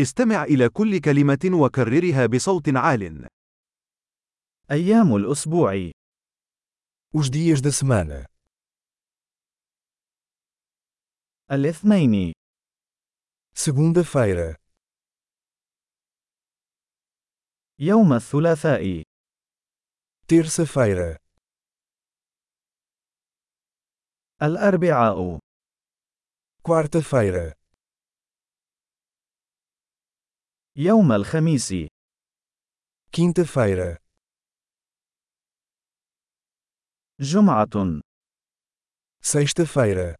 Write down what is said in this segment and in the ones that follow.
استمع إلى كل كلمة وكررها بصوت عال. أيام الأسبوع Os dias da semana. الاثنين Segunda-feira. يوم الثلاثاء Terça-feira. الأربعاء Quarta-feira. يوم الخميس Quinta-feira. جمعة Sexta-feira.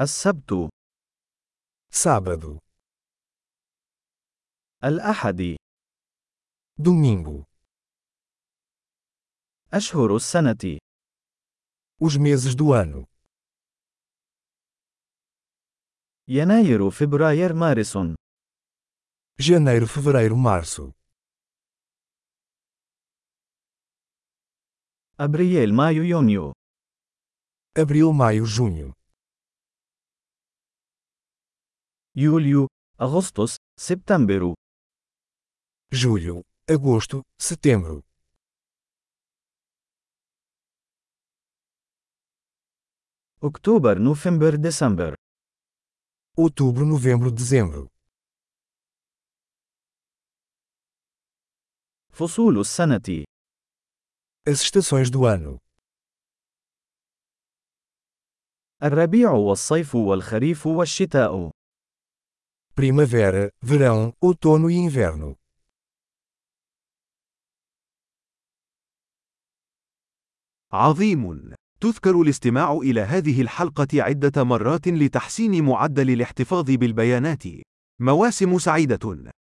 السبت Sábado. الأحد Domingo. أشهر السنة Os meses do ano. Janeiro, fevereiro, março. Janeiro, fevereiro, março. Abril, maio, junho. Abril, maio, junho. Julho, agosto, setembro. Julho, agosto, setembro. Outubro, novembro, dezembro. Outubro, novembro, dezembro. فصول السنة As estações do ano. الربيع والصيف والخريف والشتاء Primavera, verão, outono e inverno. عظيم. تذكر الاستماع إلى هذه الحلقة عدة مرات لتحسين معدل الاحتفاظ بالبيانات. مواسم سعيدة.